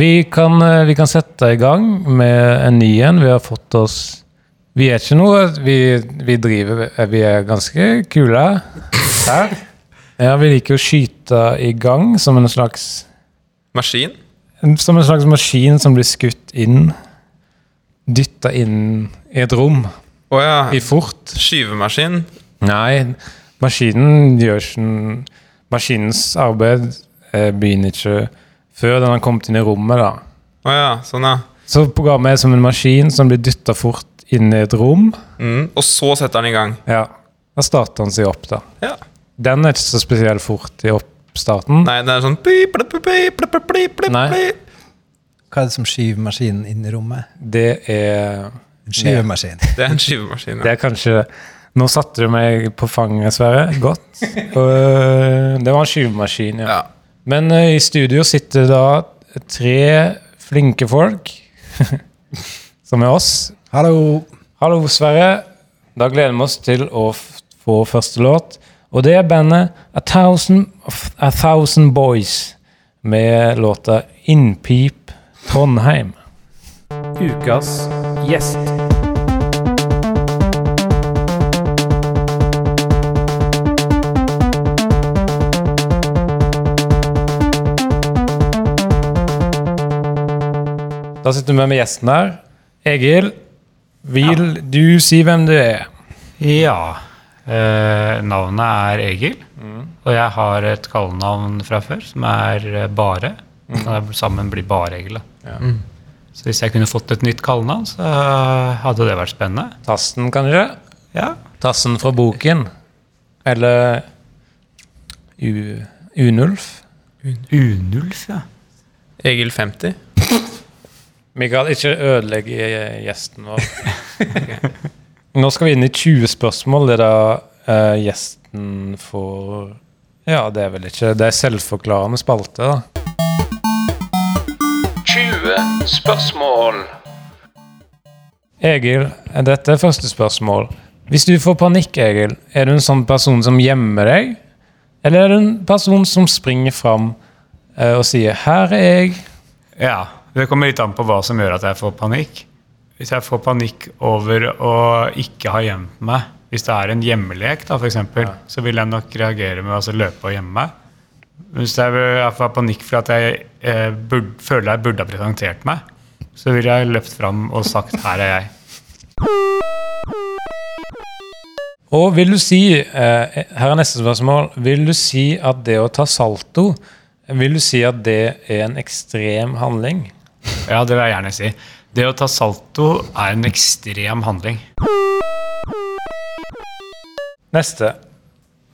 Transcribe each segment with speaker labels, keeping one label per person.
Speaker 1: Vi kan, eh, vi kan sette i gang med en ny en. Vi har fått oss Vi er ikke noe Vi, vi driver eh, Vi er ganske kule her. Ja, vi liker å skyte i gang som en slags
Speaker 2: Maskin?
Speaker 1: Som en slags maskin som blir skutt inn. Dytta inn i et rom.
Speaker 2: Å ja.
Speaker 1: I fort.
Speaker 2: Skyvemaskin?
Speaker 1: Nei, maskinen gjør ikke Maskinens arbeid eh, begynner ikke før den har kommet inn i rommet, da.
Speaker 2: Oh, ja, sånn ja.
Speaker 1: Så programmet er som en maskin som blir dytta fort inn i et rom.
Speaker 2: Mm. Og så setter den i gang.
Speaker 1: Ja, Da starter den seg opp, da.
Speaker 2: Ja.
Speaker 1: Den er ikke så spesielt fort i oppstarten.
Speaker 2: Nei, den er sånn
Speaker 1: Nei.
Speaker 3: Hva er det som skyver maskinen inn i rommet?
Speaker 1: Det er
Speaker 3: En skyvemaskin.
Speaker 2: Det er en skyvemaskin.
Speaker 1: Det er kanskje Nå satte du meg på fanget, Sverre. Godt. Øh, det var en skyvemaskin, ja.
Speaker 2: Ja.
Speaker 1: Men uh, i studio sitter da tre flinke folk, som er oss.
Speaker 3: Hallo!
Speaker 1: Hallo, Sverre. Da gleder vi oss til å f- få første låt. Og det er bandet A Thousand, A Thousand Boys med låta Innpip Trondheim. Ukas gjest. Da sitter vi med gjesten her. Egil, vil du si hvem du er?
Speaker 4: Ja. Eh, navnet er Egil. Og jeg har et kallenavn fra før som er eh, Bare. Så sammen blir Bare Egil. Da. Så hvis jeg kunne fått et nytt kallenavn, så hadde det vært spennende.
Speaker 1: Tassen, kanskje?
Speaker 4: Ja.
Speaker 1: Tassen fra boken? Eller U Unulf?
Speaker 4: Unulf, ja.
Speaker 2: Egil 50.
Speaker 1: Mikael, ikke ødelegg eh, gjesten vår. Nå skal vi inn i 20 spørsmål. Det er da uh, gjesten får Ja, det er vel ikke Det er selvforklarende spalte, da. 20 spørsmål. Egil, dette er første spørsmål. Hvis du får panikk, Egil, er du en sånn person som gjemmer deg? Eller er du en person som springer fram uh, og sier 'Her er jeg'?
Speaker 4: Ja, Det kommer litt an på hva som gjør at jeg får panikk. Hvis jeg får panikk over å ikke ha gjemt meg, hvis det er en hjemmelek, da, for eksempel, så vil jeg nok reagere med å altså, løpe og gjemme meg. Hvis jeg, får panikk for at jeg eh, burde, føler jeg burde ha presentert meg, så ville jeg løpt fram og sagt 'her er jeg'.
Speaker 1: Og vil du si, eh, her er neste spørsmål, vil du si at det å ta salto, vil du si at det er en ekstrem handling?
Speaker 4: Ja, det vil jeg gjerne si. Det å ta salto er en ekstrem handling.
Speaker 1: Neste.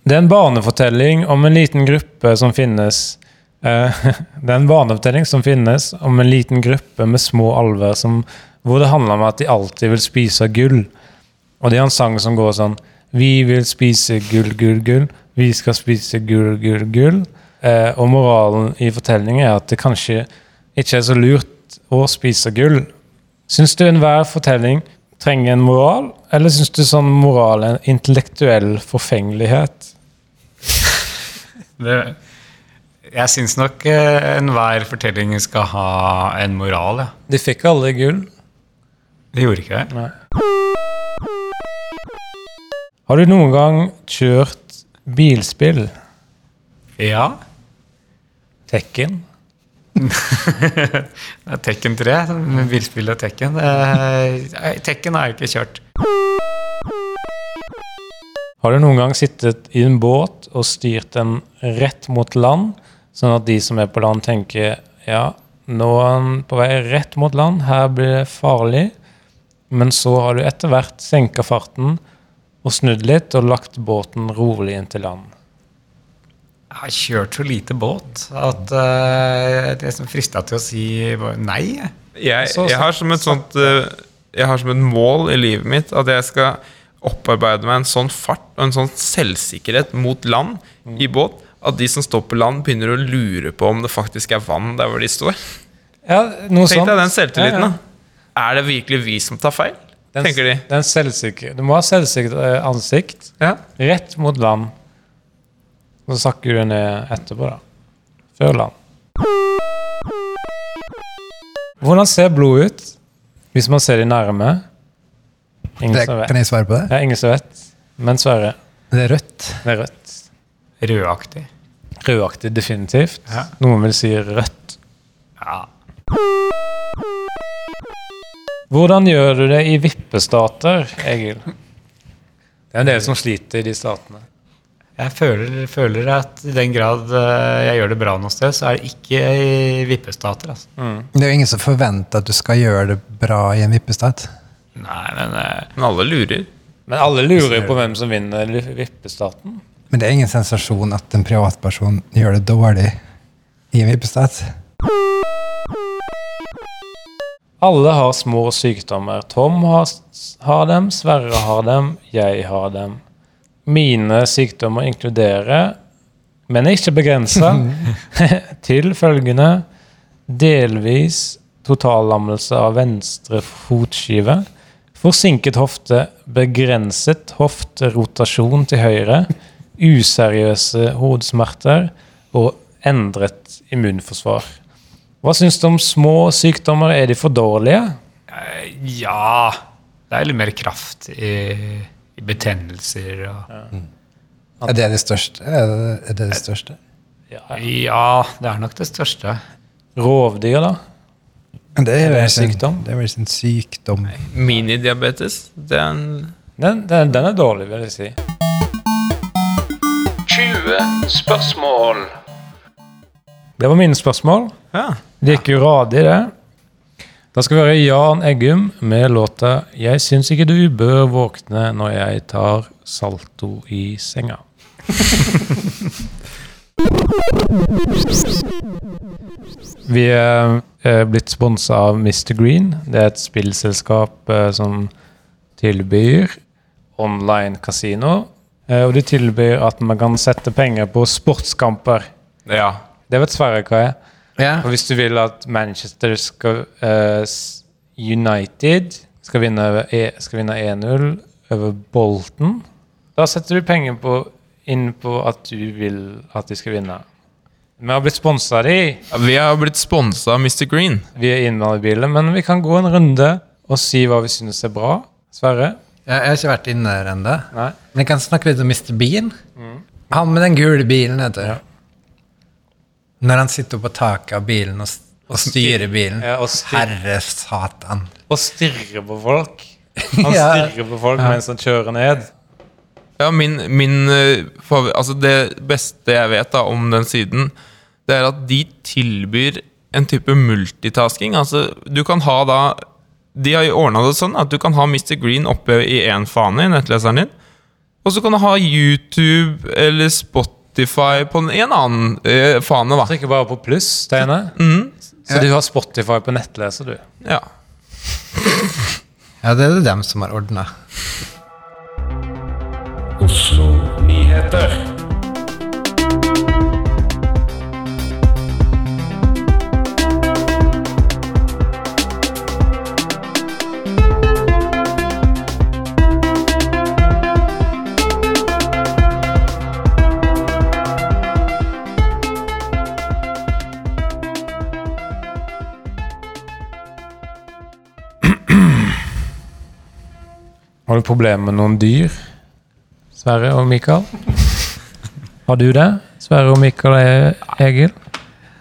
Speaker 1: Det er en barnefortelling om en liten gruppe som finnes eh, Det er en barnefortelling som finnes om en liten gruppe med små alver som, hvor det handler om at de alltid vil spise gull. Og de har en sang som går sånn Vi vil spise gull, gull, gull. Vi skal spise gull, gull, gull. Eh, og moralen i fortellingen er at det kanskje ikke er så lurt å spise gull. Syns du enhver fortelling trenger en moral, eller syns du sånn moral er en intellektuell forfengelighet?
Speaker 4: Det, jeg syns nok eh, enhver fortelling skal ha en moral, ja.
Speaker 1: De fikk alle gull.
Speaker 4: Det gjorde ikke det.
Speaker 1: Nei. Har du noen gang kjørt bilspill?
Speaker 4: Ja.
Speaker 1: Tekken?
Speaker 4: Tekken 3, bilspillet Tekken. Tekken har jeg ikke kjørt.
Speaker 1: Har du noen gang sittet i en båt og styrt den rett mot land, sånn at de som er på land, tenker ja, nå er han på vei rett mot land, her blir det farlig. Men så har du etter hvert senka farten og snudd litt og lagt båten rolig inn til land.
Speaker 4: Jeg har kjørt så lite båt at uh, det som frista til å si nei. jeg.
Speaker 2: Jeg,
Speaker 1: Så
Speaker 2: jeg har som et sånt eh, Jeg har som et mål i livet mitt at jeg skal opparbeide meg en sånn fart og en sånn selvsikkerhet mot land i båt at de som står på land, begynner å lure på om det faktisk er vann der hvor de står.
Speaker 1: Ja,
Speaker 2: Tenk
Speaker 1: sånt.
Speaker 2: deg den selvtilliten,
Speaker 1: Ja, ja.
Speaker 2: da. Er det virkelig vi som tar feil?
Speaker 1: Den,
Speaker 2: Tenker de.
Speaker 1: Den selvsikre. Du må ha selvsikkert eh, ansikt.
Speaker 2: Ja.
Speaker 1: Rett mot land. Så sakker du ned etterpå, da. Før land. Hvordan ser blod ut hvis man ser det nærme? Ingen
Speaker 3: Det,
Speaker 1: som vet.
Speaker 3: kan jeg svare på det?
Speaker 1: Ja, ingen som vet. Men Sverre,
Speaker 3: Det er rødt.
Speaker 1: det er rødt.
Speaker 4: Rødaktig.
Speaker 1: Rødaktig, definitivt.
Speaker 4: Ja.
Speaker 1: Noen vil si rødt.
Speaker 4: Ja.
Speaker 1: Hvordan gjør du det i vippestater, Egil? Det er en del som sliter i de statene.
Speaker 4: Jeg føler, føler at i den grad eh, jeg gjør det bra noe sted, så er det ikke i vippestater. Altså.
Speaker 3: Det er jo ingen som forventer at du skal gjøre det bra i en vippestat.
Speaker 4: Nei, men eh,
Speaker 2: Men alle lurer.
Speaker 1: Men alle lurer på hvem som vinner vippestaten.
Speaker 3: Men det er ingen sensasjon at en privatperson gjør det dårlig i en vippestat.
Speaker 1: Alle har små sykdommer. Tom har, har dem, Sverre har dem, jeg har dem. Mine sykdommer inkluderer, men er ikke begrensa, til følgende delvis totallammelse av venstre fotskive, forsinket hofte, begrenset hofterotasjon til høyre, useriøse hodesmerter og endret immunforsvar. Hva syns du om små sykdommer? Er de for dårlige?
Speaker 4: eh, ja Det er litt mer kraft i betennelser og
Speaker 3: Er det det største? Er det det, det største?
Speaker 1: Ja.
Speaker 4: Ja, det er nok det største.
Speaker 1: Rovdyr, da?
Speaker 3: Det er,
Speaker 1: jo
Speaker 3: vel
Speaker 1: en sykdom?
Speaker 3: Det er vel en sykdom.
Speaker 2: Minidiabetes. Er
Speaker 1: Den, den, den er dårlig, vil jeg si. 20 spørsmål. Det var mine spørsmål.
Speaker 2: Ja.
Speaker 1: Det gikk jo radig, det. Da skal vi høre Jan Eggum med låta 'Jeg syns ikke du bør våkne når jeg tar salto i senga'. Vi er eh, blitt sponsa av Mr. Green. Det er et spillselskap eh, som tilbyr online kasino. Eh, og de tilbyr at man kan sette penger på sportskamper.
Speaker 2: ja.
Speaker 1: Det vet Sverre hva er.
Speaker 3: Ja.
Speaker 1: Og hvis du vil at Manchester skal, uh, United skal vinne, E- skal vinne 1-0 over Bolton, da setter du penger på, inn på at du vil at de skal vinne. Vi har blitt sponsa de.
Speaker 2: Vi har blitt sponsa av Mr. Green.
Speaker 1: Vi er innvandrerbiler, men vi kan gå en runde og si hva vi synes er bra. Sverre?
Speaker 3: Jeg, jeg har ikke vært inne der ennå. Men jeg kan snakke litt om Mr. Bean. Han med den gule bilen, vet du.
Speaker 1: Ja.
Speaker 3: Når han sitter på taket av bilen og, og styrer bilen.
Speaker 1: Ja, og styr-
Speaker 3: Herre satan.
Speaker 1: Og stirrer på folk. Han
Speaker 3: Ja.
Speaker 1: stirrer på folk mens han kjører ned.
Speaker 2: Ja, min, min eh, Altså, det beste jeg vet da om den siden, det er at de tilbyr en type multitasking. Altså, du kan ha da De har ordna det sånn at du kan ha Mr. Green oppe i én fane i nettleseren din. Og så kan du ha YouTube eller Spotify på en en annen eh, fane, da.
Speaker 1: Trykker bare på pluss, Steine.
Speaker 2: Mm.
Speaker 1: Så du har Spotify på nettleser, du.
Speaker 2: Ja.
Speaker 3: Ja, det er det dem som har ordna.
Speaker 1: Oslo Nyheter. Har du problemer med noen dyr? Sverre og Mikael? Har du det? Sverre og Mikael og E- Egil?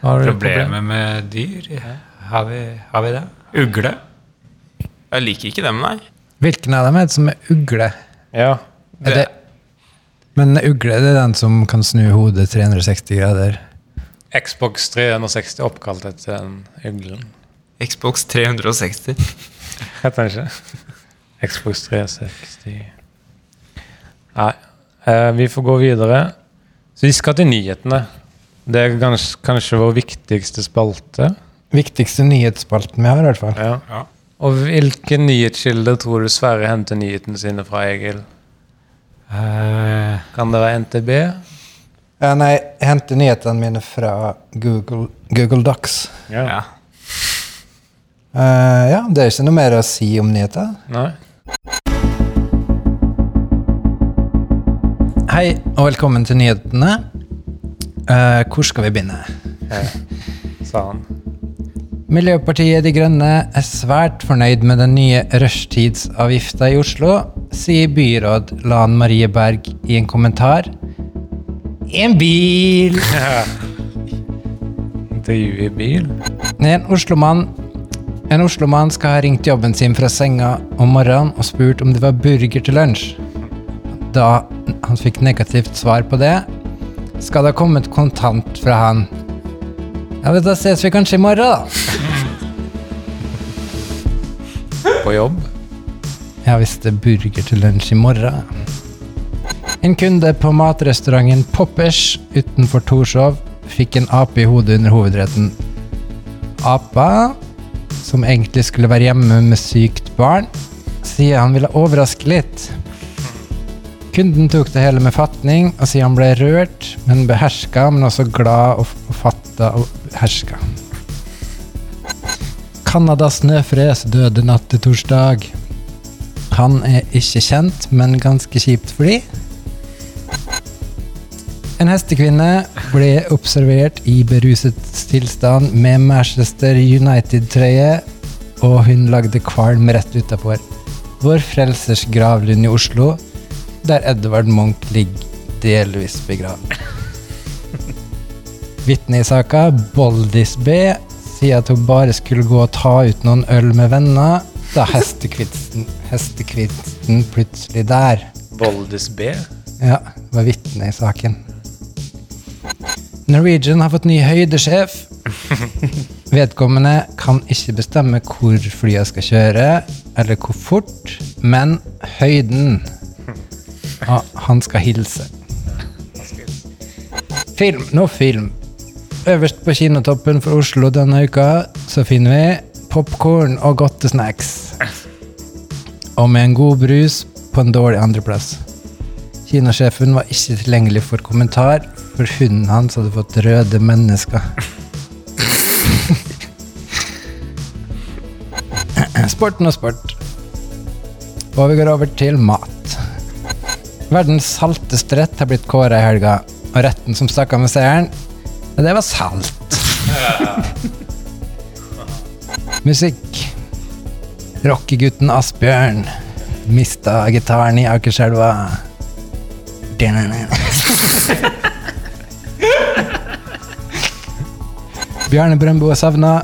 Speaker 1: Har du
Speaker 4: Problemer med dyr? Har vi, har vi det? Ugle?
Speaker 2: Jeg liker ikke dem, nei.
Speaker 3: Hvilken av dem er det som er ugle?
Speaker 1: Ja.
Speaker 3: Er det, men ugle det er den som kan snu hodet 360 grader.
Speaker 1: Xbox 360 oppkalt etter den uglen.
Speaker 2: Xbox 360.
Speaker 1: Heter den ikke? Xbox 360 Nei. Eh, vi får gå videre. Så vi skal til nyhetene. Det er kanskje, kanskje vår viktigste spalte.
Speaker 3: Viktigste nyhetsspalten vi har, i hvert fall.
Speaker 1: Ja.
Speaker 4: Ja.
Speaker 1: Og hvilke nyhetskilder tror du Sverre henter nyhetene sine fra, Egil?
Speaker 4: Eh,
Speaker 1: Kan det være NTB?
Speaker 3: Ja, nei, jeg henter nyhetene mine fra Google, Google Docs.
Speaker 2: Ja.
Speaker 3: Uh, ja, det er ikke noe mer å si om nyheter.
Speaker 1: Nei?
Speaker 3: Hei, og velkommen til nyhetene. Eh, hvor skal vi begynne?
Speaker 1: sa han.
Speaker 3: Miljøpartiet De Grønne er svært fornøyd med den nye rushtidsavgifta i Oslo, sier byråd Lan Marie Berg i en kommentar. En bil!
Speaker 1: Intervju i bil.
Speaker 3: En oslomann en oslomann skal ha ringt jobben sin fra senga om morgenen og spurt om det var burger til lunsj. Da han fikk negativt svar på det, skal det ha kommet kontant fra han. Ja, men Da ses vi kanskje i morgen, da.
Speaker 1: På jobb.
Speaker 3: Ja, hvis det er burger til lunsj i morgen. En kunde på matrestauranten Poppers utenfor Torshov fikk en ape i hodet under hovedretten. Apa, som egentlig skulle være hjemme med sykt barn, sier han ville overraske litt. Kunden tok det hele med fatning og sier han ble rørt, men beherska, men også glad og, og fatta og herska. Canadas snøfres døde natt til torsdag. Han er ikke kjent, men ganske kjipt for de. En hestekvinne ble observert i beruset tilstand med Manchester United-trøye, og hun lagde kvalm rett utafor Vår Frelsers gravlund i Oslo, der Edvard Munch ligger delvis begravd. Vitnet i saka, Boldis B, sier at hun bare skulle gå og ta ut noen øl med venner, da hestekvisten, hestekvisten plutselig der.
Speaker 1: Boldis B.
Speaker 3: Ja, var vitne i saken. Norwegian har fått ny høydesjef. Vedkommende kan ikke bestemme hvor flyet skal kjøre, eller hvor fort, men høyden. Ja, han skal hilse. Film. Nå film. Øverst på kinotoppen for Oslo denne uka så finner vi popkorn og godtesnacks. Og med en god brus på en dårlig andreplass. Kinosjefen var ikke tilgjengelig for kommentar, for hunden hans hadde fått røde mennesker. Sporten og sport. Og vi går over til mat. Verdens salteste rett har blitt kåra i helga, og retten som stakk av med seieren, det var salt. Musikk. Rockegutten Asbjørn mista gitaren i Akerselva. Bjarne Brøndbo er savna.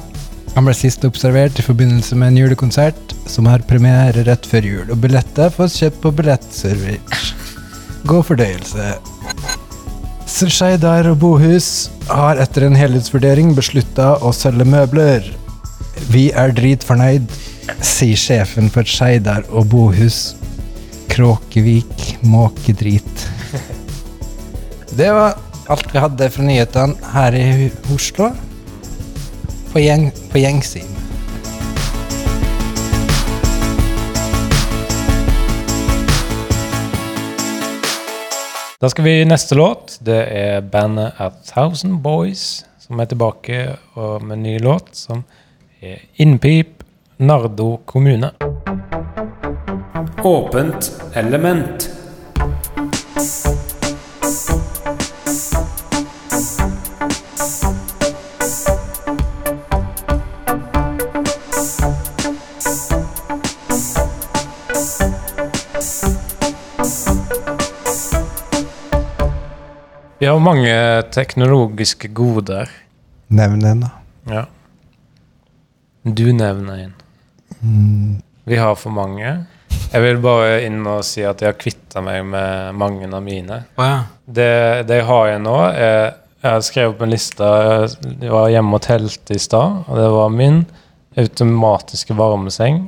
Speaker 3: Han ble sist observert i forbindelse med en julekonsert som har premiere rett før jul, og billetter fås kjøpt på billettservice. God fordøyelse. Skeidar og Bohus har etter en helhetsvurdering beslutta å selge møbler. Vi er dritfornøyd, sier sjefen for Skeidar og Bohus. Kråkevik måkedrit. Det var alt vi hadde fra nyhetene her i Oslo. På, gjeng, på gjengsim.
Speaker 1: Da skal vi neste låt. Det er bandet A Thousand Boys som er tilbake med en ny låt som er Innpip, Nardo kommune. Åpent element. Har mange teknologiske goder.
Speaker 3: Nevn en, da.
Speaker 1: Ja. Du nevner en. Vi har for mange. Jeg vil bare inn og si at jeg har kvitta meg med mange av mine.
Speaker 2: Oh, ja.
Speaker 1: Det, det jeg har igjen nå, er Jeg har skrevet opp en liste. Jeg var hjemme og telte i stad, og det var min automatiske varmeseng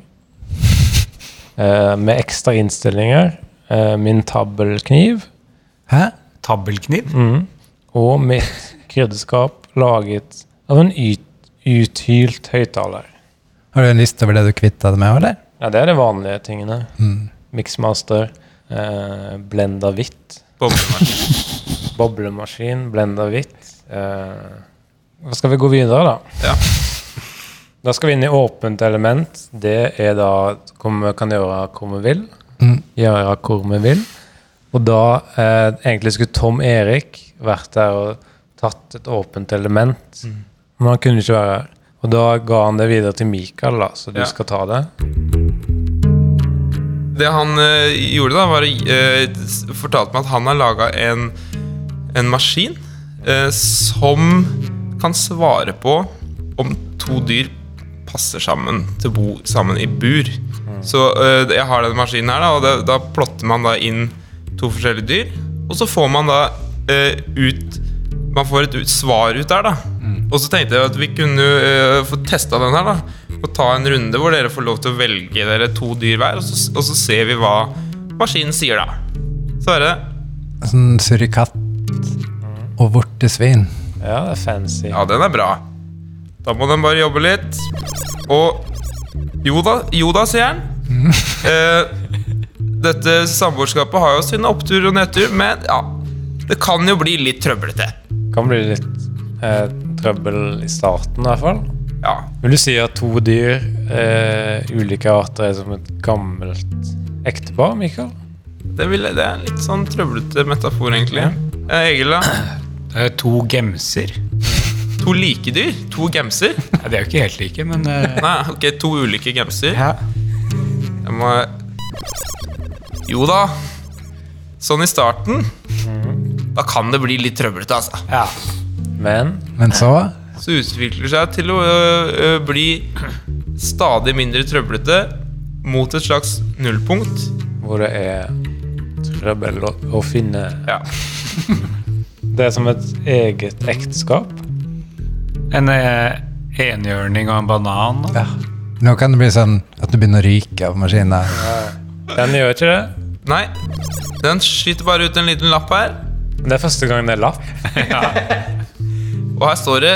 Speaker 1: eh, med ekstra innstillinger. Eh, min tabbelkniv.
Speaker 3: Hæ?
Speaker 4: Tabbelkniv?
Speaker 1: Mm. Og mitt krydderskap laget av en ut, uthylt høyttaler.
Speaker 3: Har du en liste over det du kvitta deg med, eller?
Speaker 1: Ja, det er de vanlige tingene.
Speaker 3: Mm.
Speaker 1: Mixmaster, eh, blenda hvitt,
Speaker 2: Boblemaskin.
Speaker 1: boblemaskin, blenda hvitt. Eh, skal vi gå videre, da?
Speaker 2: Ja.
Speaker 1: Da skal vi inn i åpent element. Det er da hva vi kan gjøre hvor vi vil.
Speaker 3: Mm.
Speaker 1: Gjøre hvor vi vil. Og da eh, egentlig skulle Tom Erik vært der og tatt et åpent element. Men han kunne ikke være her. Og da ga han det videre til Mikael, da, så du
Speaker 2: Ja.
Speaker 1: skal ta det.
Speaker 2: Det han eh, gjorde, da, var å fortalte meg at han har laga en, en maskin eh, som kan svare på om to dyr passer sammen til å bo sammen i bur. Så eh, jeg har den maskinen her, da, og det, da plotter man da inn to forskjellige dyr. Og så får man da eh, ut Man får et ut, svar ut der, da. Og så tenkte jeg at vi kunne eh, få testa den her, da. Og ta en runde hvor dere får lov til å velge dere to dyr hver, og så, og så ser vi hva maskinen sier, da. Så er det
Speaker 3: Sånn surikatt og vortesvin.
Speaker 1: Ja, det er fancy.
Speaker 2: Ja, den er bra. Da må den bare jobbe litt. Og jo da, jo da, sier han. Eh, dette samboerskapet har jo sine opptur og nedtur, men ja, det kan jo bli litt trøblete.
Speaker 1: Kan bli litt eh, trøbbel i starten, i hvert fall.
Speaker 2: Ja.
Speaker 1: Vil du si at to dyr, eh, ulike arter, er som et gammelt ektepar, Mikael?
Speaker 2: Det, vil, det er en litt sånn trøblete metafor, egentlig. Eh, Egil, da?
Speaker 4: Det er to gemser.
Speaker 2: To like dyr? To gemser?
Speaker 4: Ja, de er jo ikke helt like, men eh,
Speaker 2: Nei, ok, to ulike gemser.
Speaker 3: Ja.
Speaker 2: Jeg må Jo da. Sånn i starten. Da kan det bli litt trøblete, altså.
Speaker 4: ja.
Speaker 1: Men
Speaker 3: Men så
Speaker 2: Så utvikler det seg til å ø, ø, bli stadig mindre trøblete mot et slags nullpunkt.
Speaker 1: hvor det er trøbbel å, å finne
Speaker 2: Ja.
Speaker 1: Det er som et eget ekteskap.
Speaker 4: En eh, enhjørning og en banan. da.
Speaker 3: ja. Nå kan det bli sånn at du begynner å ryke av maskinen.
Speaker 1: Den gjør ikke det.
Speaker 2: Nei, den skyter bare ut en liten lapp her,
Speaker 1: Det er første gang det er lapp.
Speaker 2: og her står det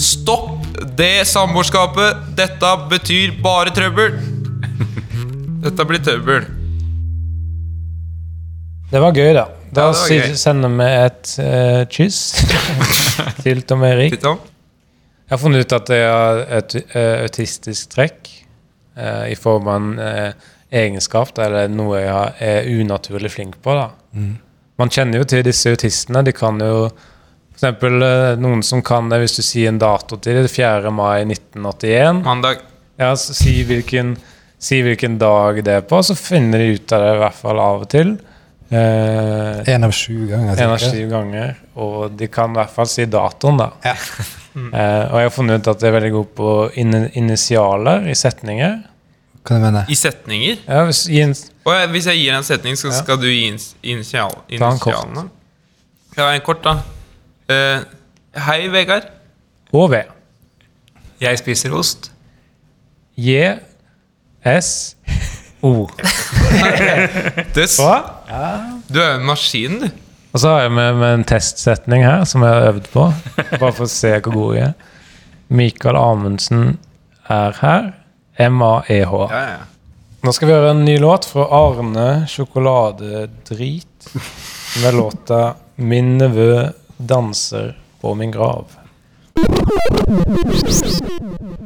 Speaker 2: Stopp det samboerskapet! Dette betyr bare trøbbel! Dette blir trøbbel.
Speaker 1: Det var gøy, da. Da
Speaker 2: Ja, gøy.
Speaker 1: sender vi et uh, kyss til Tom Erik. Jeg har funnet ut at det er et eh, autistisk trekk uh, i form av en eh, egenskap eller noe jeg er unaturlig flink på. da. Man kjenner jo til disse autistene. De kan jo for eksempel eh, noen som kan det hvis du sier en dato til det, 4. mai 1981.
Speaker 2: Mandag.
Speaker 1: Ja, så si hvilken, si hvilken dag det er på, så finner de ut av det i hvert fall av og til. Eh,
Speaker 3: En av sju ganger.
Speaker 1: en av sju ganger. Og de kan i hvert fall si datoen, da.
Speaker 3: Ja.
Speaker 1: Eh, og jeg har funnet ut at de er veldig gode på in initialer i setninger.
Speaker 3: Hva du mener
Speaker 2: I setninger.
Speaker 1: Ja, hvis, i en,
Speaker 2: Og jeg- hvis jeg gir en setning, så
Speaker 1: Ja.
Speaker 2: skal du gi initial, initialene. Ja, en kort, da. Uh, hei, Vegard.
Speaker 1: og V.
Speaker 4: Jeg spiser ost.
Speaker 1: J, S, O.
Speaker 2: Det,
Speaker 1: Hva?
Speaker 2: du er jo en maskin, du.
Speaker 1: Og så har jeg med, med en testsetning her som jeg har øvd på. Bare for å se hvor god jeg er. Mikael Amundsen er her. M-A-E-H.
Speaker 2: Ja, ja.
Speaker 1: Nå skal vi høre en ny låt fra Arne Sjokoladedrit. Med låta 'Min nevø danser på min grav'.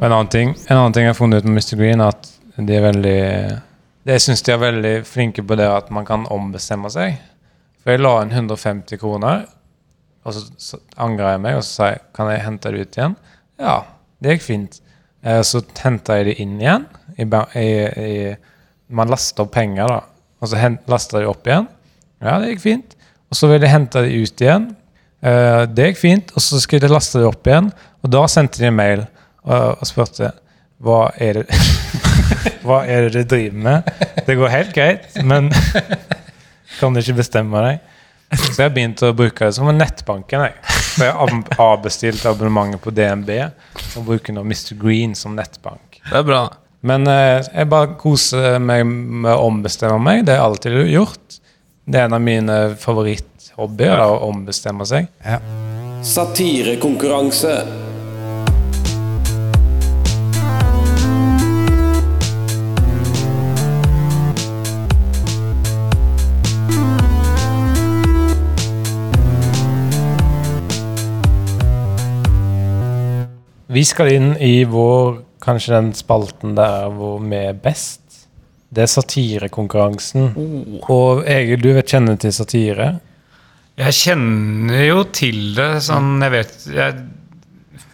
Speaker 1: En annen ting En annen ting jeg har funnet ut med Mr. Green, at de er veldig det Jeg syns de er veldig flinke på det at man kan ombestemme seg. For jeg la inn 150 kroner, og så, så angra jeg meg, og så sa jeg kan jeg hente det ut igjen. Ja, det gikk fint. Eh, så henta jeg det inn igjen. I, i, i, man lasta opp penger, da. Og så lasta de opp igjen. Ja, det gikk fint. Og så ville jeg hente de ut igjen. Eh, det gikk fint. Og så skulle jeg laste de opp igjen, og da sendte de en mail og, og spurte hva er det Hva er det du driver med? Det går helt greit, men kan du ikke bestemme deg? Så jeg begynte å bruke det som en nettbanken. Jeg. Så jeg har avbestilt abonnementet på DNB og bruke nå Mr. Green som nettbank.
Speaker 2: Det er bra.
Speaker 1: Men eh, jeg bare koser meg med å ombestemme meg. Det har jeg alltid gjort. Det er en av mine favoritthobbyer, å ombestemme seg.
Speaker 3: Ja.
Speaker 5: Satirekonkurranse.
Speaker 1: Vi skal inn i vår Kanskje den spalten der hvor vi er best. Det er satirekonkurransen. Og Egil, du vet kjenner til satire?
Speaker 4: Jeg kjenner jo til det sånn Jeg vet jeg,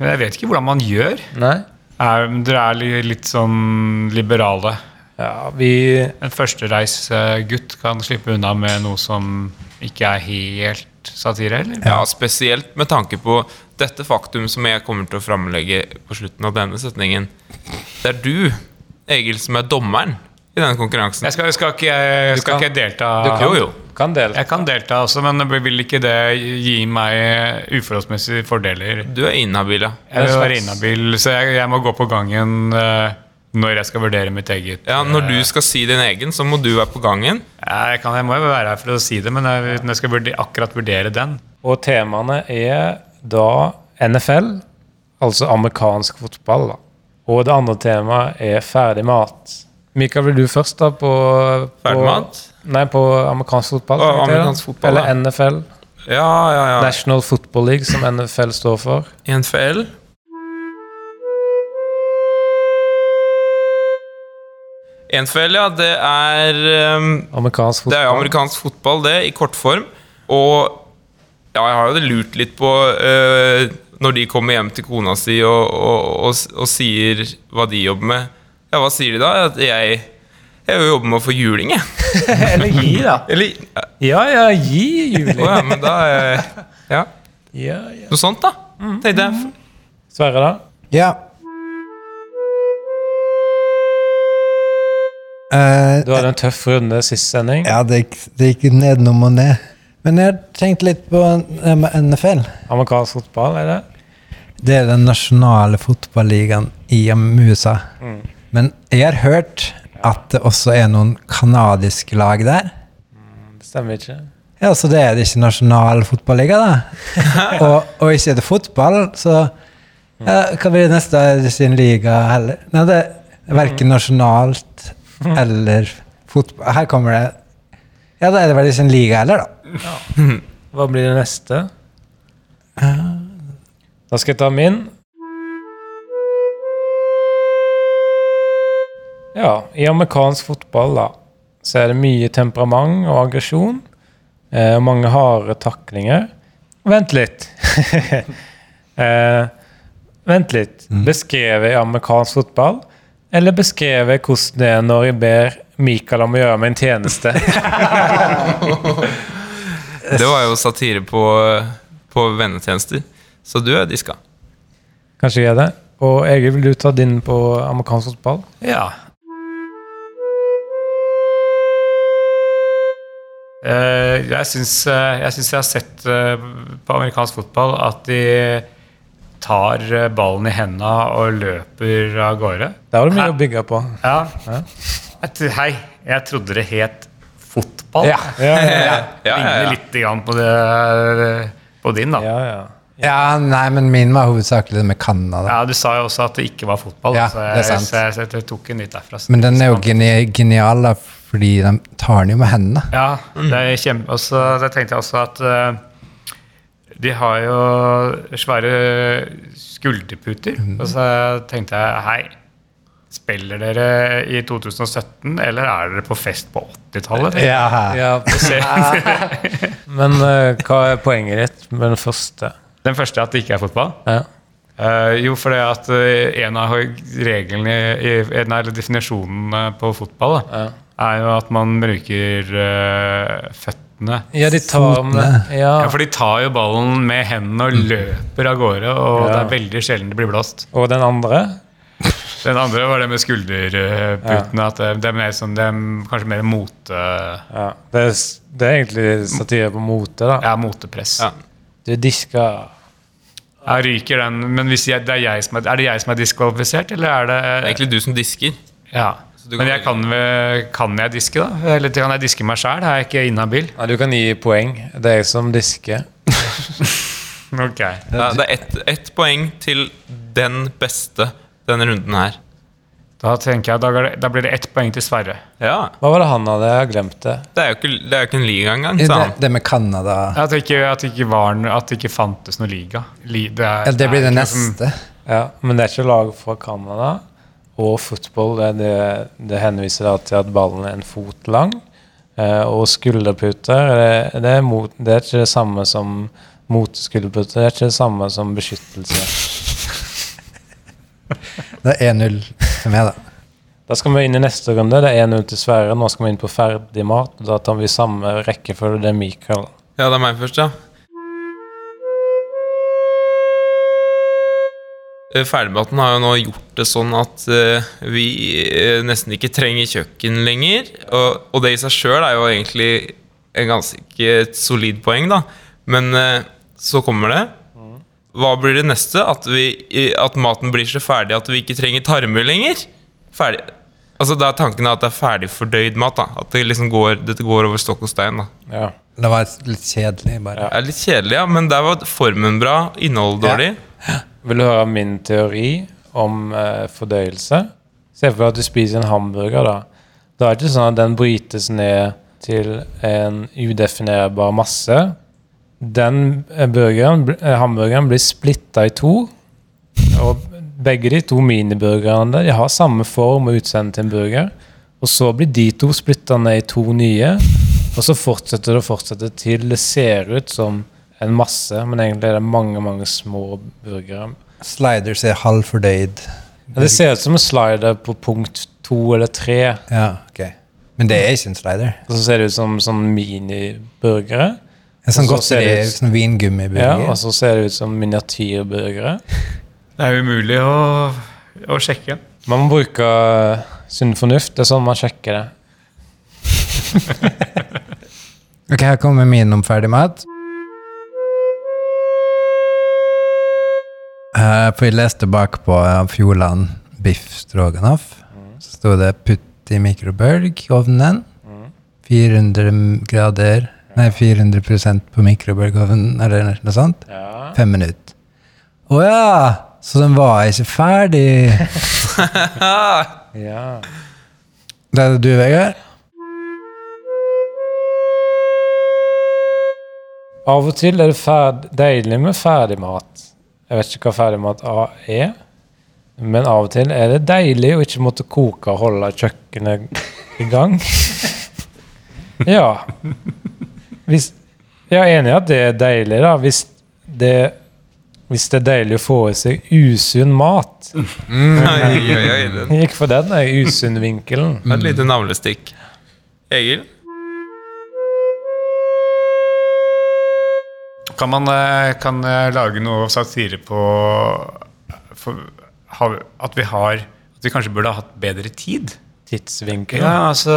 Speaker 4: jeg vet ikke hvordan man gjør.
Speaker 1: Nei?
Speaker 4: Er, dere er li- litt sånn liberale.
Speaker 1: Ja, vi
Speaker 4: En førstereisgutt kan slippe unna med noe som ikke er helt satire, eller?
Speaker 2: Ja, spesielt med tanke på dette faktum som jeg kommer til å framlegge på slutten av denne setningen. Det er du, Egil, som er dommeren i denne konkurransen.
Speaker 4: Jeg skal, skal ikke, jeg, skal
Speaker 1: kan-
Speaker 4: ikke delta.
Speaker 1: du kan,
Speaker 2: Jo, jo.
Speaker 1: kan delta.
Speaker 4: Jeg kan delta også, men vil ikke det gi meg uforholdsmessige fordeler?
Speaker 2: Du er inhabil, ja.
Speaker 4: Jeg vil være inhabil, så jeg, jeg må gå på gangen eh, når jeg skal vurdere mitt eget.
Speaker 2: Ja, Når du skal si din egen, så må du være på gangen.
Speaker 4: Jeg, kan, jeg må jo være her for å si det, men jeg, når jeg skal vurdere, akkurat vurdere den
Speaker 1: Og temaene er da NFL, altså amerikansk fotball. da. Og det andre temaet er ferdig mat. Mikael, vil du først da på, på
Speaker 2: Ferdig mat?
Speaker 1: Nei, på amerikansk fotball.
Speaker 2: Å, amerikansk fotball,
Speaker 1: Eller
Speaker 2: ja.
Speaker 1: NFL.
Speaker 2: Ja, ja, ja.
Speaker 1: National Football League, som NFL står for.
Speaker 2: NFL. NFL, ja, det er um,
Speaker 1: Amerikansk
Speaker 2: Det er jo
Speaker 1: fotball.
Speaker 2: amerikansk fotball, det, i kortform. Og ja, jeg har jo det lurt litt på uh, når de kommer hjem til kona si og, og, og, og sier hva de jobber med. Ja, hva sier de da? At jeg, jeg jobber med å få juling, jeg.
Speaker 1: Eller gi, da.
Speaker 2: Eller
Speaker 1: Ja, ja, gi
Speaker 2: juling.
Speaker 1: juling.
Speaker 2: ja, men da er jeg Ja,
Speaker 1: Ja, ja.
Speaker 2: noe sånt, da. Tenkte jeg.
Speaker 1: Sverre, da?
Speaker 3: Ja. Eh,
Speaker 1: Du hadde en tøff runde sist sending.
Speaker 3: ja, det gikk, det gikk nedenom og ned. Men jeg har tenkt litt på NFL.
Speaker 1: Amerikansk fotball, er det?
Speaker 3: Det er den nasjonale fotballigaen i USA. Men jeg har hørt at det også er noen kanadiske lag der.
Speaker 1: Det stemmer ikke.
Speaker 3: Ja, så det er det ikke nasjonal fotballiga, da. og, og ikke er det fotball, så ja, Hva blir det neste sin liga heller? Nei, det er verken nasjonalt eller fotball. Her kommer det Ja, da er det vel ikke en liga heller, da.
Speaker 1: Hva blir det neste? Da skal jeg ta min. Ja, i amerikansk fotball da, så er det mye temperament og aggresjon. Eh, mange harde taklinger. Vent litt. eh, vent litt. Beskrevet i amerikansk fotball, eller beskrevet hvordan det er når jeg ber Mikael om å gjøre meg en tjeneste?
Speaker 2: Det var jo satire på, på vennetjenester. Så du er diska.
Speaker 1: Kanskje jeg er det. Og Egil, vil du ta din på amerikansk fotball?
Speaker 4: Ja. Eh, jeg syns eh, jeg, jeg har sett eh, på amerikansk fotball at de tar eh, ballen i henda og løper av gårde.
Speaker 1: Der var det mye
Speaker 4: Hæ?
Speaker 1: å bygge på.
Speaker 4: Ja.
Speaker 1: Ja.
Speaker 4: Hei, jeg trodde det het fotball.
Speaker 3: Ja.
Speaker 1: Ja, ja, ja.
Speaker 2: Ja, ja,
Speaker 4: Ligner litt grann på, det, på din, da. Ja.
Speaker 1: ja, ja.
Speaker 3: Ja, nei, men min var hovedsakelig med Canada.
Speaker 4: Du sa jo også at det ikke var fotball.
Speaker 3: Ja,
Speaker 4: så
Speaker 3: det er sant.
Speaker 4: så jeg, så jeg tok en litt derfra.
Speaker 3: Men den er jo geni genial, da, fordi de tar den jo med hendene.
Speaker 4: Ja, det er kjempe... Og så tenkte jeg også at eh, de har jo svære skulderputer. Og så tenkte jeg hei, spiller dere i 2017, eller er dere på fest på 80-tallet?
Speaker 3: Ja.
Speaker 1: ja. Men uh, hva er poenget ditt med den første?
Speaker 4: Den første er at det ikke er fotball.
Speaker 1: Ja.
Speaker 4: Uh, jo, fordi at eh, en av reglene, i- en av definisjonene på fotball, da,
Speaker 1: Ja.
Speaker 4: er jo at man bruker uh, føttene.
Speaker 1: Ja, de tar med
Speaker 3: Fotene.
Speaker 1: ja.
Speaker 4: Ja, for de tar jo ballen med hendene og løper av gårde, og
Speaker 1: Ja.
Speaker 4: det er veldig sjelden det blir blåst.
Speaker 1: Og den andre?
Speaker 4: Den andre var det med skulderputene. At det, det er mer sånn, det er kanskje mer mote,
Speaker 1: Ja. Det, er, det er egentlig satire på mote, da.
Speaker 4: ja, motepress.
Speaker 2: Ja.
Speaker 1: Du disker
Speaker 4: Jeg ryker den, men hvis jeg, det er, jeg som er, er det jeg som er diskvalifisert, eller er det
Speaker 2: Det er egentlig du som disker.
Speaker 4: Ja. Men jeg kan, kan jeg diske, da? Eller kan jeg diske meg sjæl? Er jeg ikke inhabil?
Speaker 1: ja, Du kan gi poeng. Det er jeg som disker.
Speaker 4: Ok.
Speaker 2: Ja, det er ett et poeng til den beste denne runden her.
Speaker 4: Da tenker jeg, da, da blir det ett poeng til Sverre.
Speaker 2: Ja.
Speaker 1: Hva var det han hadde? Jeg har glemt det.
Speaker 2: Det er jo ikke, det er jo ikke en liga engang,
Speaker 3: Det,
Speaker 2: sa han.
Speaker 3: det med Canada
Speaker 4: At det ikke, at det ikke, var, at det ikke fantes noe liga. Li, det, er,
Speaker 3: ja, Det blir det
Speaker 4: ikke som-
Speaker 3: neste.
Speaker 1: Ja, Men det er ikke lag fra Canada. Og fotball det, det, det henviser da til at ballen er en fot lang. Eh, og skulderputer det, det, er mot, det er ikke det samme som moteskulderputer. Det er ikke det samme som beskyttelse.
Speaker 3: Det er 1-0 til meg, da.
Speaker 1: Da skal vi inn i neste runde. Det er 1-0 til Sverre. Nå skal vi inn på ferdig mat. Da tar vi samme rekkefølge. Det er Mikael.
Speaker 2: Ja, det er meg først, ja. Eh, Ferdigmaten har jo nå gjort det sånn at eh, vi eh, nesten ikke trenger kjøkken lenger. Og, og det i seg sjøl er jo egentlig en ganske et solid poeng, da. Men så kommer det. Hva blir det neste? At, vi, at maten blir så ferdig at vi ikke trenger tarmer lenger? Ferdig. Altså Da er tanken at det er ferdigfordøyd mat. da At det liksom går, dette går over stokk og stein. da
Speaker 1: Ja.
Speaker 3: Det var litt kjedelig, bare.
Speaker 2: Er litt kjedelig, ja, men der var formen bra, innholdet dårlig.
Speaker 1: Vil du høre min teori om eh, fordøyelse? Se for deg at du spiser en hamburger. Da Da er det ikke sånn at den brytes ned til en udefinerbar masse. Den eh, burgeren, eh, hamburgeren blir splitta i to. Og begge de to miniburgerne de har samme form og utseende til en burger. Og så blir de to splitta ned i to nye. Og så fortsetter det og fortsetter til det ser ut som en masse, men egentlig er det mange mange små burgere.
Speaker 3: Sliders er halvfordøyd.
Speaker 1: Ja, det ser ut som en slider på punkt to eller tre.
Speaker 3: Ja, ok. Men det er ikke en slider.
Speaker 1: Og så ser det ut som sånn miniburgere.
Speaker 3: En sånn godteri, sånn vingummiburger.
Speaker 1: Ja, og så ser det ut som miniatyrburgere.
Speaker 4: Det er umulig å, å sjekke.
Speaker 1: Man må bruke eh, sunn fornuft. Det er sånn man sjekker det.
Speaker 3: Ok, her kommer min om ferdig mat. For jeg leste bakpå av Fjordland biff stroganoff. Så sto det 'putt i mikrobølgeovnen'. 400 grader Nei, 400% på mikrobølgeovnen, eller noe sånt.
Speaker 1: Ja.
Speaker 3: Fem minutter. Å ja! Så den var ikke ferdig.
Speaker 1: ja.
Speaker 3: Da er det du, Vegard.
Speaker 1: Av og til er det ferd deilig med ferdigmat. Jeg vet ikke hva ferdigmat A er, men av og til er det deilig å ikke måtte koke og holde kjøkkenet i gang. ja. Hvis, jeg er enig i at det er deilig, da. Hvis det, hvis det er deilig å få i seg usunn mat.
Speaker 2: Oi, oi, oi,
Speaker 1: Jeg gikk for den. Usunn-vinkelen.
Speaker 2: et lite navlestikk. Egil?
Speaker 4: Kan man eh, kan lage noe satire på for, at vi har At vi kanskje burde ha hatt bedre tid?
Speaker 1: Tidsvinkel.
Speaker 4: Ja, altså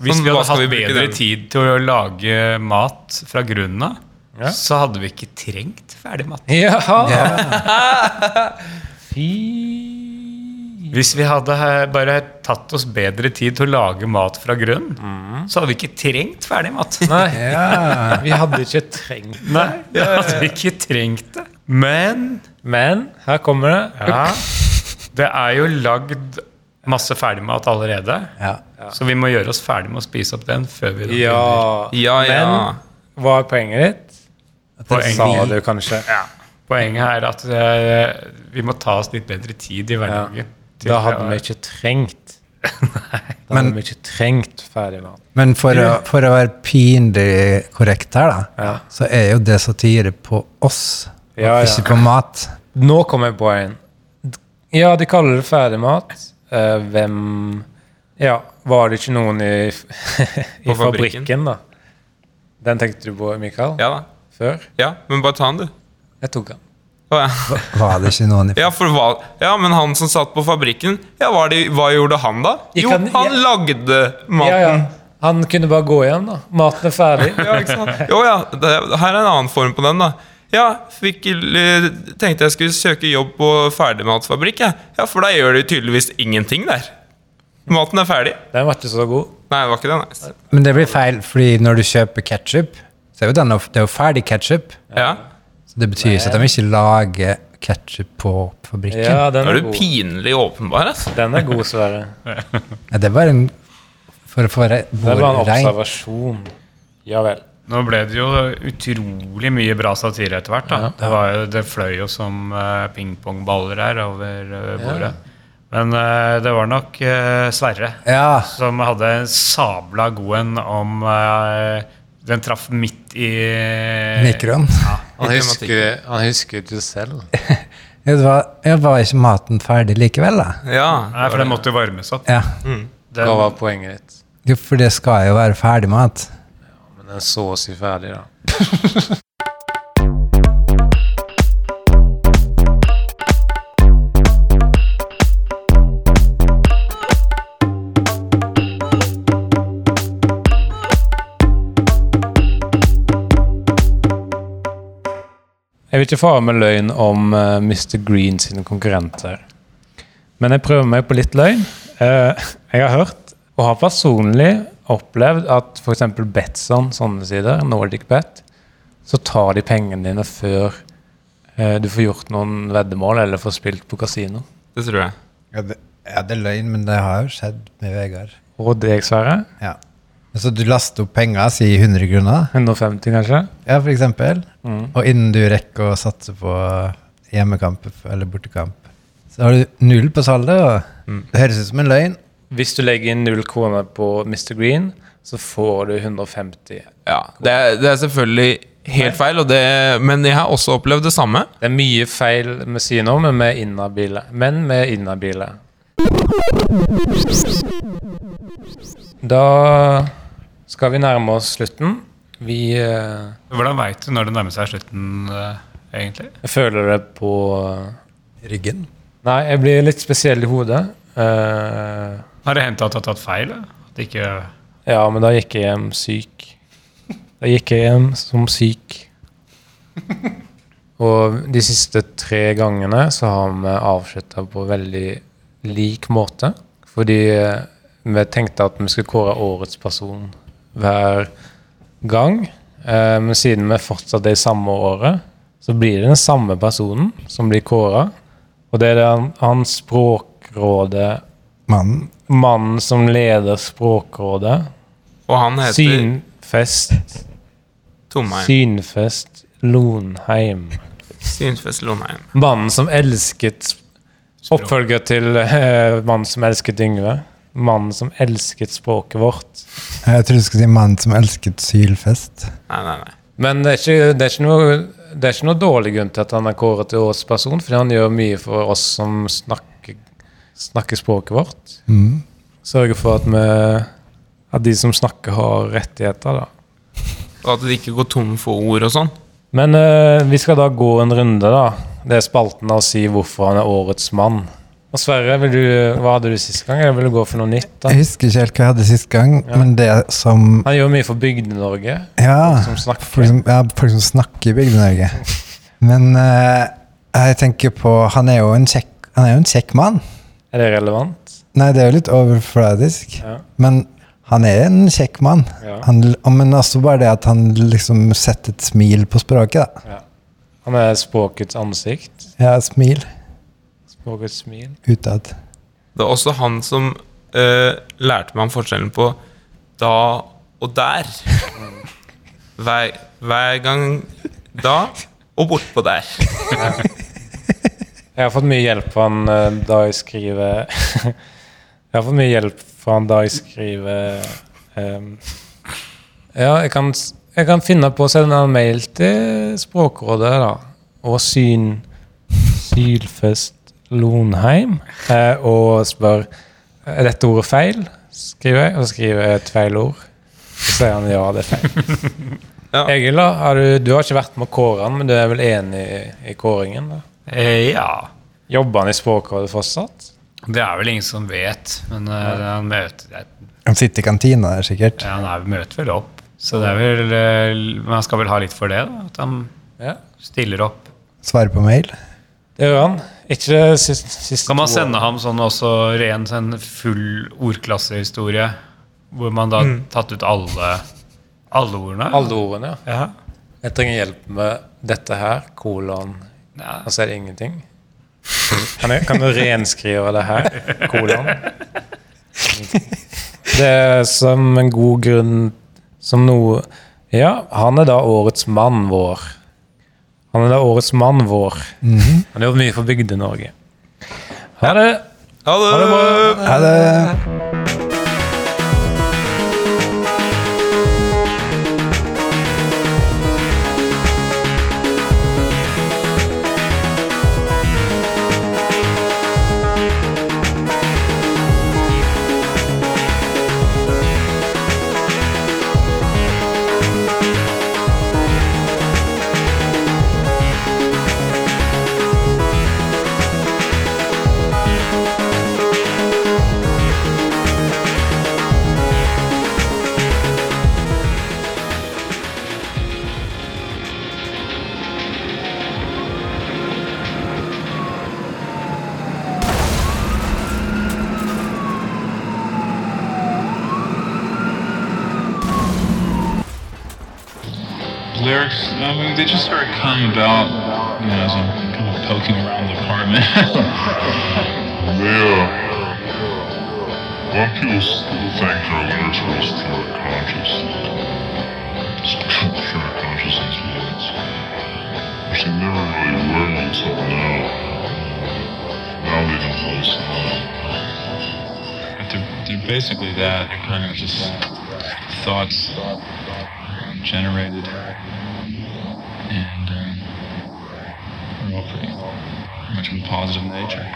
Speaker 4: Hvis
Speaker 2: Sånn,
Speaker 4: vi hadde hatt
Speaker 2: vi
Speaker 4: bedre
Speaker 2: den?
Speaker 4: tid til å lage mat fra grunnen av,
Speaker 1: Ja.
Speaker 4: så hadde vi ikke trengt ferdig mat.
Speaker 1: Ja. Fy
Speaker 4: Hvis vi hadde eh, bare tatt oss bedre tid til å lage mat fra grunnen, så hadde vi ikke trengt ferdig mat.
Speaker 1: Nei,
Speaker 3: Ja.
Speaker 1: vi hadde ikke trengt
Speaker 4: Nei, vi hadde ikke trengt det. Men
Speaker 1: Men her kommer det.
Speaker 4: ja, det er jo lagd masse ferdigmat allerede.
Speaker 3: ja.
Speaker 4: Så vi må gjøre oss ferdig med å spise opp den før vi lager
Speaker 1: Ja.
Speaker 2: Ja, ja.
Speaker 1: Men hva er poenget ditt?
Speaker 4: Poenget-
Speaker 1: Sa du kanskje.
Speaker 4: Ja. Poenget er at uh, vi må ta oss litt bedre tid i hverdagen. Til
Speaker 1: Da hadde vi ikke trengt Da
Speaker 3: Men-
Speaker 1: hadde vi ikke trengt ferdigmat.
Speaker 3: Men for å, for å være pinlig korrekt her, da,
Speaker 1: Ja.
Speaker 3: så er jo det satire på oss,
Speaker 1: Ja, ja.
Speaker 3: ikke på mat.
Speaker 1: Nå kom jeg på en. Ja, de kaller det ferdigmat. Uh, hvem Ja, var det ikke noen i, i
Speaker 2: fabrikken?
Speaker 1: fabrikken, da? Den tenkte du på, Mikael?
Speaker 2: Ja da.
Speaker 1: Før?
Speaker 2: Ja, men bare ta den, du.
Speaker 1: Jeg tok den.
Speaker 2: Ja.
Speaker 3: Var det ikke noen i
Speaker 2: Ja, for hva Ja, men han som satt på fabrikken, ja, det, hva gjorde han da? Jo,
Speaker 1: kan-
Speaker 2: han
Speaker 1: jeg-
Speaker 2: lagde maten.
Speaker 1: Ja, ja. Han kunne bare gå igjen, da. Maten er ferdig.
Speaker 2: Ja, ikke sant? Jo, ja, det, her er en annen form på den, da. Ja, fikk, tenkte jeg skulle søke jobb på ferdigmatfabrikk, jeg. Ja, for da gjør de tydeligvis ingenting der. Maten er ferdig.
Speaker 1: Den var ikke så god.
Speaker 2: Nei, det var ikke det, nei.
Speaker 3: Men det blir feil, fordi når du kjøper ketsjup, så er jo den, det er jo ferdig ketsjup.
Speaker 2: Ja,
Speaker 3: det betyr ikke at de ikke lager ketsjup på fabrikken.
Speaker 1: Ja, den er
Speaker 2: er du
Speaker 1: god.
Speaker 2: pinlig åpenbar, altså.
Speaker 1: Den er god, Sverre.
Speaker 3: Ja, det var en For å få re-
Speaker 1: Det var en observasjon. Ja vel.
Speaker 4: Nå ble det jo utrolig mye bra satire etter hvert. da. Det, var jo, det fløy jo som uh, pingpongballer her over uh, bordet. Men uh, det var nok Sverre
Speaker 3: Ja.
Speaker 4: som hadde en sabla god en om Den traff midt i
Speaker 3: Mikroen.
Speaker 1: Han husker, han husker det selv.
Speaker 3: Det var, jeg var ikke maten ferdig likevel, da?
Speaker 2: Ja.
Speaker 4: Nei, for den måtte jo varmes opp.
Speaker 3: Ja.
Speaker 4: Den,
Speaker 1: Hva var poenget ditt?
Speaker 3: Jo, for det skal jo være ferdig mat.
Speaker 1: Ja, Men den så å si ferdig, da. Jeg vil ikke fare med løgn om uh, Mr. Green sine konkurrenter. Men jeg prøver meg på litt løgn. Uh, jeg har hørt, og har personlig opplevd, at f.eks. Betson, sånne sider, Nordic Bet, så tar de pengene dine før uh, du får gjort noen veddemål eller får spilt på kasino.
Speaker 2: Det tror jeg.
Speaker 3: Ja, det, ja, det er løgn, men det har jo skjedd med Vegard.
Speaker 1: Og deg, Sverre?
Speaker 3: Ja. Så du laster opp penger, si 100 kroner,
Speaker 1: 150, kanskje?
Speaker 3: ja, for eksempel,
Speaker 1: Mm.
Speaker 3: og innen du rekker å satse på hjemmekamp eller bortekamp, så har du null på salget. og
Speaker 2: Mm.
Speaker 3: Det høres ut som en løgn.
Speaker 1: Hvis du legger inn null kroner på Mr. Green, så får du 150.
Speaker 2: Ja, det er, det er selvfølgelig helt feil, og det, men jeg har også opplevd det samme.
Speaker 1: Det er mye feil med Sino, men med inhabile. Men er inhabile. Da skal vi nærme oss slutten. Vi eh,
Speaker 4: Hvordan veit du når det nærmer seg slutten, eh, egentlig?
Speaker 1: Jeg føler det på
Speaker 3: Ryggen.
Speaker 1: Nei, jeg blir litt spesiell i hodet. Uh,
Speaker 4: Har det hendt at du har tatt feil? At ikke
Speaker 1: ja, men da gikk jeg hjem syk. Da gikk jeg hjem som syk. Og de siste tre gangene så har vi avslutta på veldig lik måte. Fordi eh, vi tenkte at vi skulle kåre årets person hver gang. Eh, men siden vi fortsatt er i samme året, så blir det den samme personen som blir kåra. Og det er den, han Språkrådet
Speaker 3: Mannen.
Speaker 1: Mannen som leder Språkrådet.
Speaker 2: Og han heter
Speaker 1: Synfest
Speaker 2: Tomheim.
Speaker 1: Synfest Lonheim.
Speaker 2: Synfest Lonheim.
Speaker 1: Mannen som elsket Oppfølger til eh, Mannen som elsket Yngve. Mannen som elsket språket vårt.
Speaker 3: Jeg trodde du skulle si 'mannen som elsket sylfest'.
Speaker 2: Nei, nei, nei.
Speaker 1: Men det er ikke, det er ikke, noe, det er ikke noe dårlig grunn til at han er kåret til årets person, fordi han gjør mye for oss som snakker, snakker språket vårt.
Speaker 3: Mm.
Speaker 1: Sørger for at, vi, at de som snakker, har rettigheter. da.
Speaker 2: Og at de ikke går tom for ord og sånn.
Speaker 1: Men eh, vi skal da gå en runde, da. Det er spalten av å si hvorfor han er årets mann. Og Sverre, du, hva hadde du sist gang? Eller vil du gå for noe nytt? da?
Speaker 3: Jeg husker ikke helt hva jeg hadde sist gang, men det som
Speaker 1: Han gjør mye for Bygde-Norge.
Speaker 3: Ja,
Speaker 1: Som snakker.
Speaker 3: folk som, ja, folk som snakker i Bygde-Norge. Men uh, jeg tenker på Han er jo en kjekk, han er jo en kjekk mann.
Speaker 1: Er det relevant?
Speaker 3: Nei, det er jo litt overfladisk.
Speaker 1: Ja.
Speaker 3: Men han er en kjekk mann.
Speaker 1: Ja.
Speaker 3: Han, men også bare det at han liksom setter et smil på språket. da.
Speaker 1: Han er språkets ansikt.
Speaker 3: Ja, et smil
Speaker 1: Språkets smil.
Speaker 3: utad.
Speaker 2: Det er også han som uh, lærte meg om forskjellen på da og der. Hver, hver gang da og bortpå der.
Speaker 1: Jeg har fått mye hjelp fra han eh, da jeg skriver Jeg har fått mye hjelp fra han da jeg skriver um, Ja, jeg kan, jeg kan finne på å sende en mail til Språkrådet, da. Og Syn Sylfest Lonheim. Eh, og spør Er dette ordet feil, skriver jeg. Og skriver jeg et feil ord. Så sier han ja, det er feil.
Speaker 2: Ja.
Speaker 1: Egil, da? Har du, du har ikke vært med å kåre han, men du er vel enig i, i kåringen? da?
Speaker 4: eh, Ja.
Speaker 1: Jobber han i Språkrådet fortsatt?
Speaker 4: Det er vel ingen som vet, men uh, han, møter,
Speaker 3: Han sitter i kantina der, sikkert.
Speaker 4: ja, han er, møter vel opp. Så det er vel uh, Man skal vel ha litt for det, da. At han
Speaker 1: Ja,
Speaker 4: stiller opp.
Speaker 3: Svarer på mail.
Speaker 1: Det gjør han. Ikke sist, siste
Speaker 4: Kan man sende ham sånn også ren sånn full ordklassehistorie? Hvor man da har tatt ut alle, alle ordene?
Speaker 1: alle ordene? ja.
Speaker 4: Ja.
Speaker 1: Jeg trenger hjelp med dette her, kolon,
Speaker 4: Ja.
Speaker 1: og så er det ingenting. Kan, du, kan du renskrive det her, kolon? Det er som en god grunn Som noe Ja, han er da årets mann vår. Han er da årets mann vår. Han har gjort mye for Bygde-Norge. Ha det!
Speaker 2: Ha det!
Speaker 1: Ha det
Speaker 5: They just sort coming about, you know, as I'm kind of poking around the apartment.
Speaker 6: yeah. a lot of people think our are all pure conscious. It's pure consciousness lyrics. Which they never really were until now. Now they don't really sound.
Speaker 5: They're, they're basically that. They're kind of just thoughts generated. Positive nature.